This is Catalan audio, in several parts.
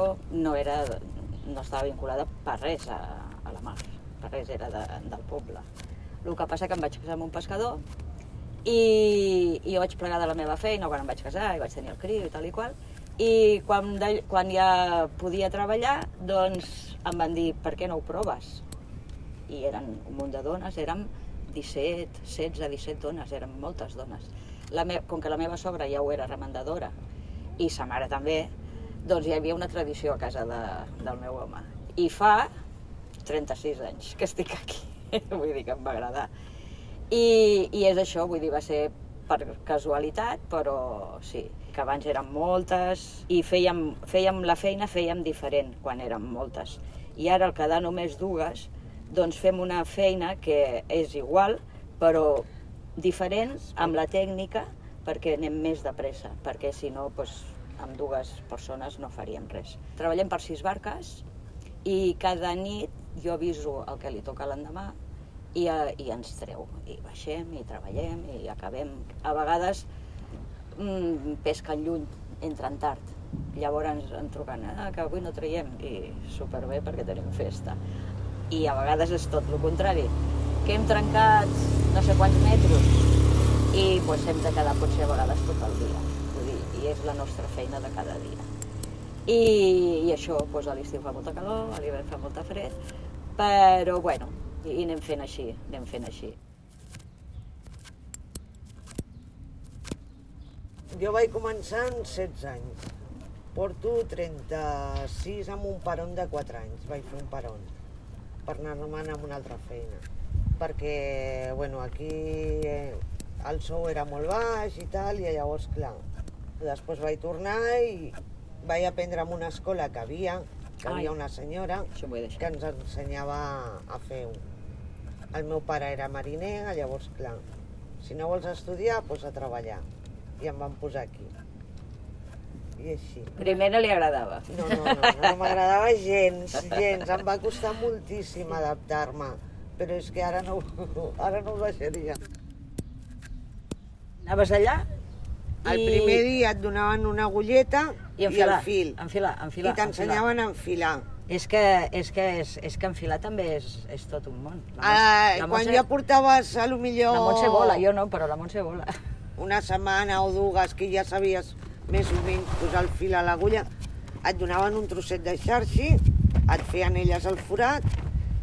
professió no era no estava vinculada per res a, a la mar, per res era de, del poble. El que passa que em vaig casar amb un pescador i, i jo vaig plegar de la meva feina quan em vaig casar i vaig tenir el criu i tal i qual i quan, de, quan ja podia treballar doncs em van dir per què no ho proves? I eren un munt de dones, érem 17, 16, 17 dones, eren moltes dones. La me, com que la meva sogra ja ho era remendadora i sa mare també, doncs hi havia una tradició a casa de, del meu home. I fa 36 anys que estic aquí, vull dir que em va agradar. I, I és això, vull dir, va ser per casualitat, però sí, que abans eren moltes i fèiem, fèiem la feina fèiem diferent quan érem moltes. I ara al quedar només dues, doncs fem una feina que és igual, però diferent amb la tècnica perquè anem més de pressa, perquè si no, doncs, amb dues persones no faríem res. Treballem per sis barques i cada nit jo aviso el que li toca l'endemà i, eh, i ens treu. I baixem, i treballem, i acabem. A vegades mm, pesquen lluny, entren tard. Llavors ens en truquen, ah, que avui no traiem, i superbé perquè tenim festa. I a vegades és tot el contrari, que hem trencat no sé quants metres i doncs, hem de quedar potser a vegades tot el dia. I és la nostra feina de cada dia. I, i això, doncs, a l'estiu fa molta calor, a l'hivern fa molta fred, però bueno, i anem fent així, anem fent així. Jo vaig començar amb 16 anys. Porto 36 amb un peron de 4 anys. Vaig fer un peron per anar-me'n amb una altra feina. Perquè, bueno, aquí eh, el sou era molt baix i tal, i llavors, clar, després vaig tornar i vaig aprendre en una escola que havia, que Ai. havia una senyora que ens ensenyava a fer un. El meu pare era mariner, llavors, clar, si no vols estudiar, doncs a treballar. I em van posar aquí. I així. Primer no li agradava. No, no, no, no m'agradava gens, gens. Em va costar moltíssim adaptar-me. Però és que ara no, ara no ho deixaria. Anaves allà El primer dia et donaven una agulleta i i enfilar, el fil. enfilar, enfilar, I t'ensenyaven a enfilar. És que, és que, és, és que enfilar també és, és tot un món. La Ah, Montse- la quan Montse- ja portaves, a lo millor... La Montse vola, jo no, però la Montse vola. una setmana o dues que ja sabies més o menys posar el fil a l'agulla, et donaven un trosset de xarxi, et feien elles el forat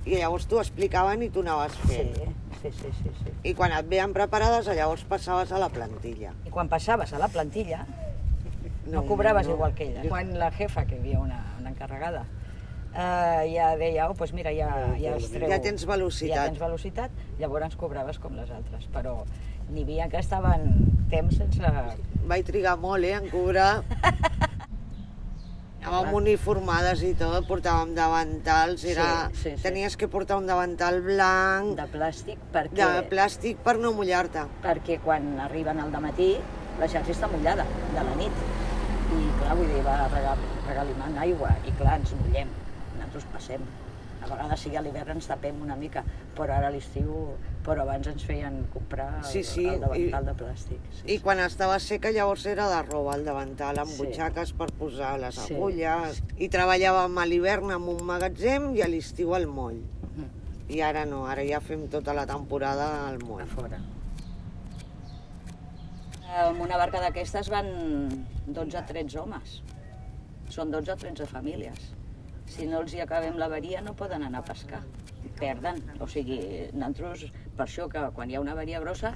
i llavors t'ho explicaven i tu anaves fent. sí, sí, sí, sí. I quan et veien preparades, llavors passaves a la plantilla. I quan passaves a la plantilla, no, cobraves igual que ella. Quan la jefa, que hi havia una, una encarregada, eh, ja deia, oh, doncs mira, ja, ja es treu... Ja tens velocitat. Ja tens velocitat, llavors cobraves com les altres, però n'hi havia que estaven temps sense... Vaig trigar molt, eh, en cobrar. Anàvem uniformades i tot, portàvem davantals, era... Sí, sí, sí. tenies que portar un davantal blanc, de plàstic perquè, de plàstic per no mullar-te. perquè quan arriben al matí la xarxa està mullada de la nit i clar, vull dir, va regal, regalimant aigua i clar, ens mullem, nosaltres passem. A vegades sí a l'hivern ens tapem una mica, però ara a l'estiu, però abans ens feien comprar el, Sí, sí, el davantal i- de plàstic. Sí, I quan estava seca llavors era de roba el davantal, amb Sí. butxaques per posar les Sí. agulles. I treballàvem a l'hivern en un magatzem i a l'estiu al moll. Mhm. I ara no, ara ja fem tota la temporada al a moll. fora. En una barca d'aquestes van 12-13 homes. Són 12-13 famílies. Si no els hi acabem l'averia no poden anar a pescar. Perden. O sigui, nosaltres, per això que quan hi ha una avaria grossa,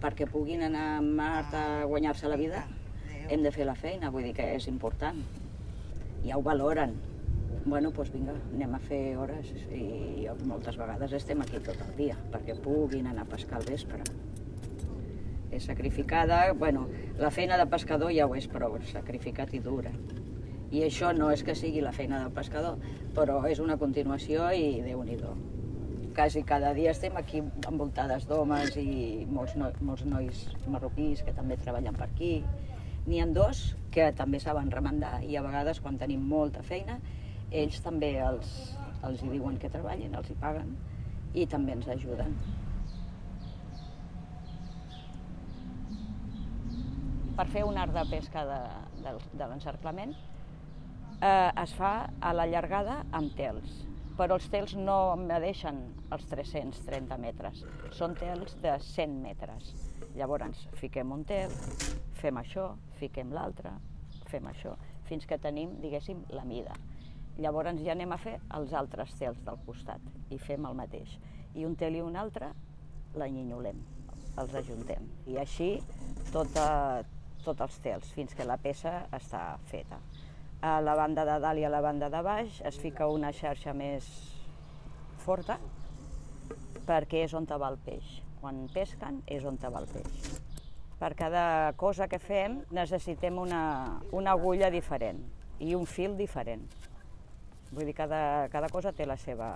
perquè puguin anar a mar a guanyar-se la vida, hem de fer la feina, vull dir que és important. Ja ho valoren. Bueno, doncs vinga, anem a fer hores i moltes vegades estem aquí tot el dia perquè puguin anar a pescar al vespre. És sacrificada, bueno, la feina de pescador ja ho és prou, sacrificat i dura. I això no és que sigui la feina del pescador, però és una continuació i déu nhi Quasi cada dia estem aquí envoltades d'homes i molts, no, molts nois marroquís que també treballen per aquí. N'hi ha dos que també saben remendar i a vegades quan tenim molta feina ells també els, els hi diuen que treballin, els hi paguen i també ens ajuden. Per fer un art de pesca de, de, de l'encerclament eh, es fa a la llargada amb tels, però els tels no medeixen els 330 metres, són tels de 100 metres. Llavors, fiquem un tel, fem això, fiquem l'altre, fem això, fins que tenim, diguéssim, la mida. Llavors ja anem a fer els altres tels del costat i fem el mateix. I un tel i un altre l'anyinyolem, els ajuntem. I així tota, tots els tels, fins que la peça està feta. A la banda de dalt i a la banda de baix es fica una xarxa més forta perquè és on va el peix. Quan pesquen és on va el peix. Per cada cosa que fem necessitem una, una agulla diferent i un fil diferent. Vull dir, cada, cada cosa té la seva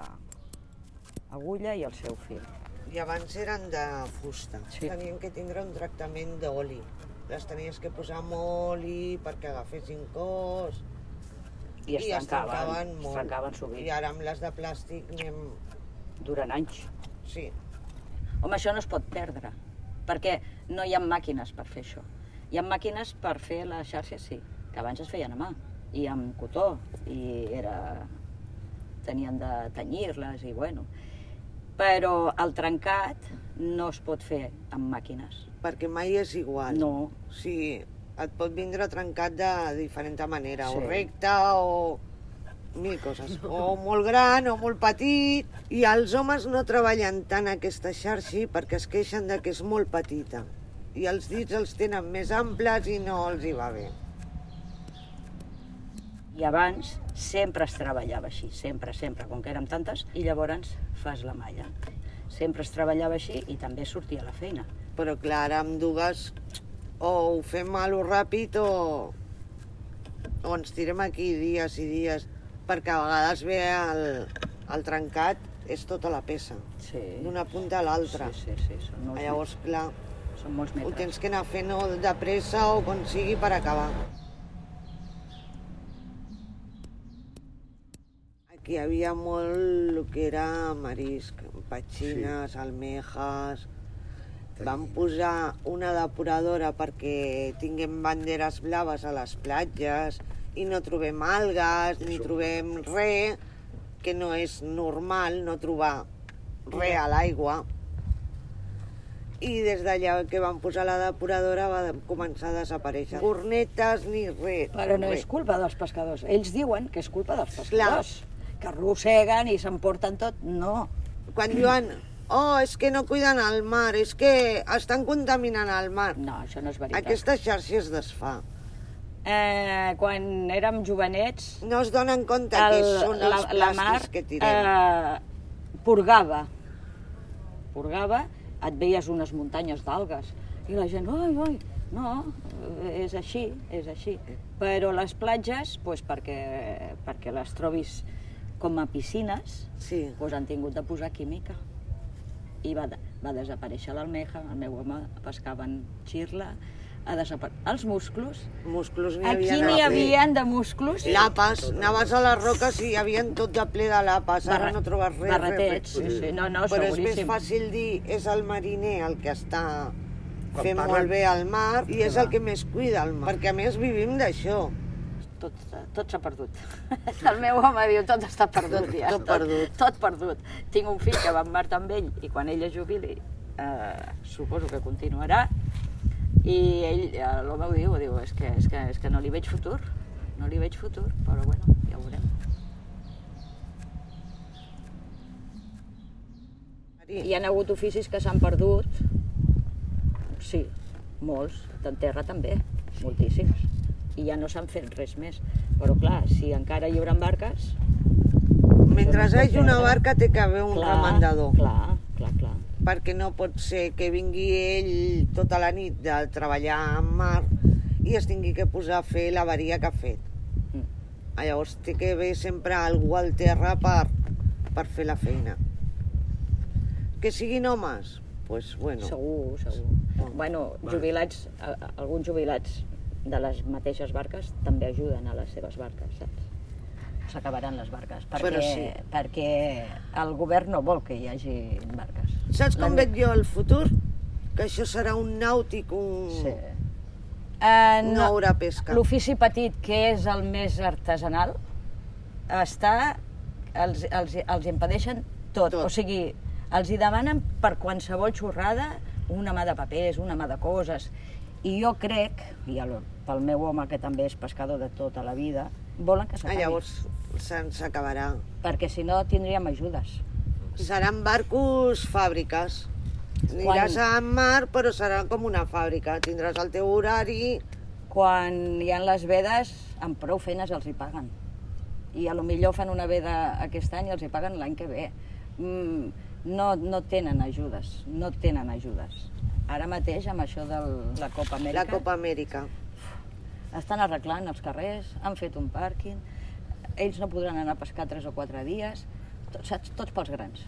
agulla i el seu fil. I abans eren de fusta. Sí. Tenien que tindre un tractament d'oli. Les tenies que posar amb oli perquè agafessin cos. I es es trencaven, trencaven es molt. trencaven sovint, I ara amb les de plàstic anem... durant anys. Sí, Home, això no es pot perdre, perquè no hi ha màquines per fer això. Hi ha màquines per fer les xarxes, sí, que abans es feien a mà, i amb cotó, i era... tenien de tenyir-les, i bueno. Però el trencat no es pot fer amb màquines. perquè mai és igual. No, Sí, et pot vindre trencat de diferent manera, Sí. o recte, o mil coses. O molt gran, o molt petit. I els homes no treballen tant aquesta xarxi perquè es queixen de que és molt petita. I els dits els tenen més amples i no els hi va bé. i abans sempre es treballava així, sempre, sempre, com que érem tantes, i llavors fas la malla. Sempre es treballava així i també sortia la feina. Però clar, ara amb dues o ho fem a lo ràpid o, o ens tirem aquí dies i dies perquè a vegades ve el, el trencat, és tota la peça, Sí. d'una punta a l'altra. Sí, sí, sí, són molts, Llavors, clar, metres. són molts ho metres. tens que anar fent o de pressa o com sigui per acabar. Aquí hi havia molt el que era marisc, petxines, sí. almejas... Vam posar una depuradora perquè tinguem banderes blaves a les platges i no trobem algues, ni trobem res, que no és normal no trobar res a l'aigua. I des d'allà que van posar la depuradora va començar a desaparèixer. Cornetes ni res. Però no res. és culpa dels pescadors. Ells diuen que és culpa dels pescadors. Que arrosseguen i s'emporten tot. No. Quan diuen, oh, és que no cuiden el mar, és que estan contaminant el mar. No, això no és veritat. Aquesta xarxa es desfà. Eh, quan érem jovenets, No es donen compte que són la, els la mar plàstics que tirem. eh, purgava. Purgava, et veies unes muntanyes d'algues. I la gent, ai, ai, no, és així, és així. Però les platges, pues, perquè, perquè les trobis com a piscines, Sí. pues, han tingut de posar química. I va, de- va desaparèixer l'almeja, el meu home pescaven xirla, ha desaparegut. Els musclos, Musclos n'hi aquí havia. n'hi havia de musclos. Lapes, anaves a les roques i hi havia tot de ple de lapes, ara Barra- no trobes res. barretets, res, res. sí, sí. No, no, Però és més seguríssim. fàcil dir, és el mariner el que està Quan fent parlen- molt bé al mar i és el que més cuida el mar, perquè a més vivim d'això. Tot, tot s'ha perdut. El meu home diu, tot està perdut, ja. Tot perdut. Tot, tot perdut. Tinc un fill que va en mar amb ell i quan ell es jubili, eh, suposo que continuarà, i ell, eh, l'home ho diu, diu, és que, és, que, és que no li veig futur, no li veig futur, però bueno, ja ho veurem. Hi ha hagut oficis que s'han perdut, sí, molts, en terra també, moltíssims, i ja no s'han fet res més. Però clar, si encara hi haurà barques... Mentre hi hagi una perdre. barca té que haver un clar, remandador. Clar, clar, clar. perquè no pot ser que vingui ell tota la nit de treballar en mar i es tingui que posar a fer l'avaria que ha fet. Mm. Llavors té que haver sempre algú al terra per, per fer la feina. Que siguin homes? Pues, bueno, Segur, segur. Bueno, Va. jubilats, alguns jubilats de les mateixes barques també ajuden a les seves barques, saps? S'acabaran les barques, perquè, Però sí. perquè el govern no vol que hi hagi barques. saps com veig jo el futur? Que això serà un nàutic, un... Sí. Eh, no haurà pesca. L'ofici petit, que és el més artesanal, està... Els, els, els impedeixen tot. Tot. O sigui, els hi demanen per qualsevol xorrada una mà de papers, una mà de coses. I jo crec, i el, pel meu home, que també és pescador de tota la vida, volen que Ah, s'acabi. llavors se'n s'acabarà. Perquè si no tindríem ajudes. Seran barcos fàbriques. Aniràs a mar, però serà com una fàbrica. Tindràs el teu horari... Quan hi ha les vedes, amb prou feines els hi paguen. I a lo millor fan una veda aquest any i els hi paguen l'any que ve. Mm, no, no tenen ajudes, no tenen ajudes. Ara mateix, amb això de la Copa Amèrica, La Copa Amèrica. Estan arreglant els carrers, han fet un pàrquing, ells no podran anar a pescar tres o quatre dies, tots, saps? tots pels grans.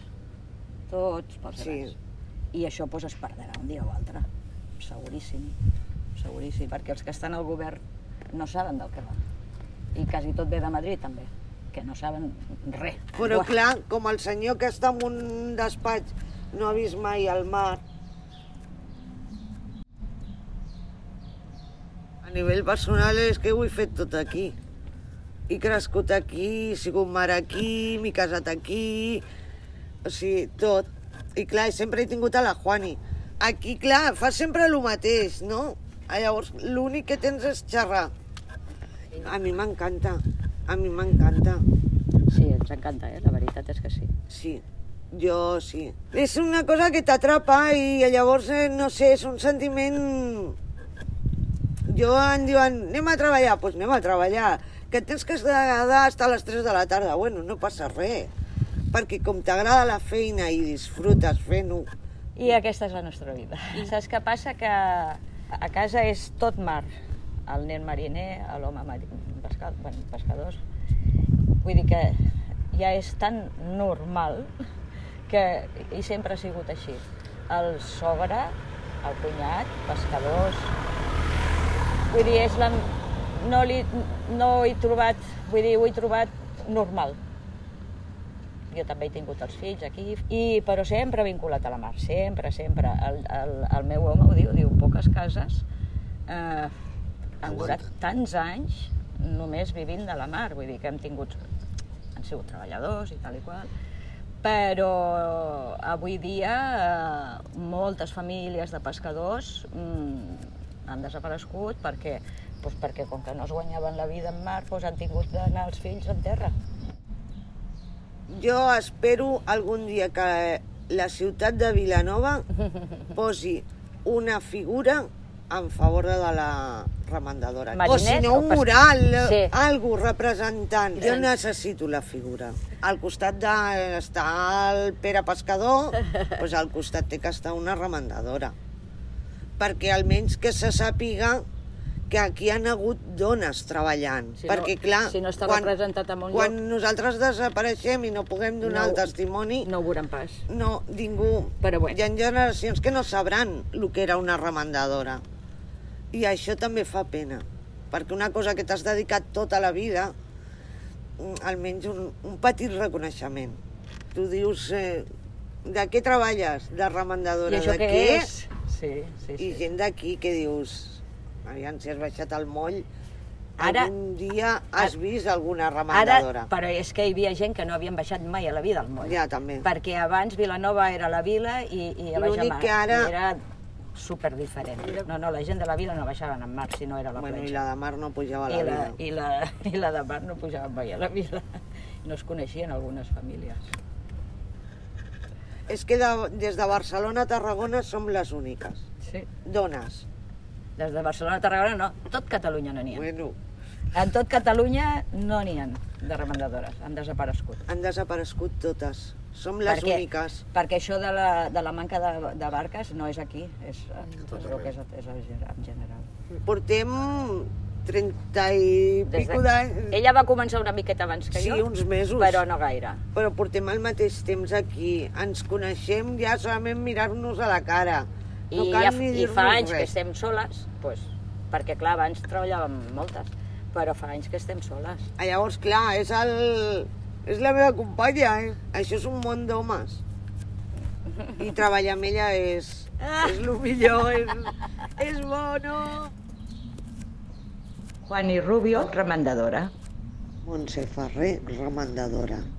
Tots pels Sí. grans. I això doncs, es perdrà un dia o altre, seguríssim, seguríssim, perquè els que estan al govern no saben del que va. I quasi tot ve de Madrid, també, que no saben res. Però clar, com el senyor que està en un despatx no ha vist mai el mar, nivell personal és que ho he fet tot aquí. He crescut aquí, he sigut mare aquí, m'he casat aquí, o sigui, tot. I clar, sempre he tingut a la Juani. Aquí, clar, fa sempre el mateix, no? Ah, Llavors, l'únic que tens és xerrar. A mi m'encanta, a mi m'encanta. Sí, ens encanta, eh? la veritat és que sí. Sí, jo sí. És una cosa que t'atrapa i llavors, eh, no sé, és un sentiment... Jo em diuen, anem a treballar, doncs pues anem a treballar. Que tens que quedar hasta les 3 de la tarda. Bueno, no passa res. Perquè com t'agrada la feina i disfrutes fent-ho, I aquesta és la nostra vida. Saps què passa? Que a casa és tot mar. El nen mariner, l'home pesca, bueno, pescadors. Vull dir que ja és tan normal que i sempre ha sigut així. El sogre, el cunyat, pescadors... Vull dir, és la... no, li, no he trobat, vull dir, ho he trobat normal. Jo també he tingut els fills aquí, i, però sempre vinculat a la mar, sempre, sempre. El, el, el meu home ho diu, diu, poques cases eh, han durat tants anys només vivint de la mar, vull dir que hem tingut, han sigut treballadors i tal i qual, però avui dia eh, moltes famílies de pescadors mm, han desaparegut perquè, doncs perquè com que no es guanyaven la vida en mar, doncs han tingut d'anar els fills en terra. jo espero algun dia que la ciutat de Vilanova posi una figura en favor de la remandadora. o si no, un mural, Sí. sí. algú representant. Jo necessito la figura. Al costat de està el Pere Pescador, doncs al costat té que estar una remandadora. Perquè almenys que se sàpiga que aquí han hagut dones treballant. Si no- perquè, clar, si no està representat en un quan lloc- nosaltres desapareixem i no puguem donar No- el testimoni, No ho veurem pas. no, ningú... Però bueno. Hi ha generacions que no sabran el que era una remandadora. I això també fa pena, perquè una cosa que t'has dedicat tota la vida, mm, almenys un, un petit reconeixement. Tu dius, eh, de què treballes? De remandadora. I això de què què? és? Sí, sí, I sí. gent d'aquí que dius, aviam si has baixat al moll, Ara- algun dia has vist alguna Ara, remandadora. però és que hi havia gent que no havien baixat mai a la vida al moll. Ja, també. Perquè abans Vilanova era la vila i, i a baix a L'únic mar. que ara- I era super diferent. No, no, la gent de la vila no baixaven en mar si no era la Bueno, i platja. la de mar no pujava a la, I la, vida. i, la, I la de mar no pujaven mai a la vila. No es coneixien algunes famílies. És que de, des de Barcelona a Tarragona som les úniques. Sí. Dones. Des de Barcelona a Tarragona no, tot Catalunya no n'hi ha. Bueno, En tot Catalunya no n'hi ha de remandadores, han desaparegut. han desaparegut totes. Som les perquè, úniques. Perquè això de la, de la manca de, de barques no és aquí, és, és és, és en general. Portem 30 i Des pico d'anys, Ella va començar una miqueta abans que Sí, jo, uns mesos. però no gaire. però portem al mateix temps aquí. Ens coneixem ja solament mirar-nos a la cara. No I, cal ja, ni I fa anys res. que estem soles, pues, perquè clar, abans treballàvem moltes, però fa anys que estem soles. Ah, Llavors, clar, és, el... és la meva companya, eh? Això és un món d'homes. I treballar amb ella és, és el millor, és, és bo, no? Juan i Rubio, remendadora. Montse Ferrer, remendadora.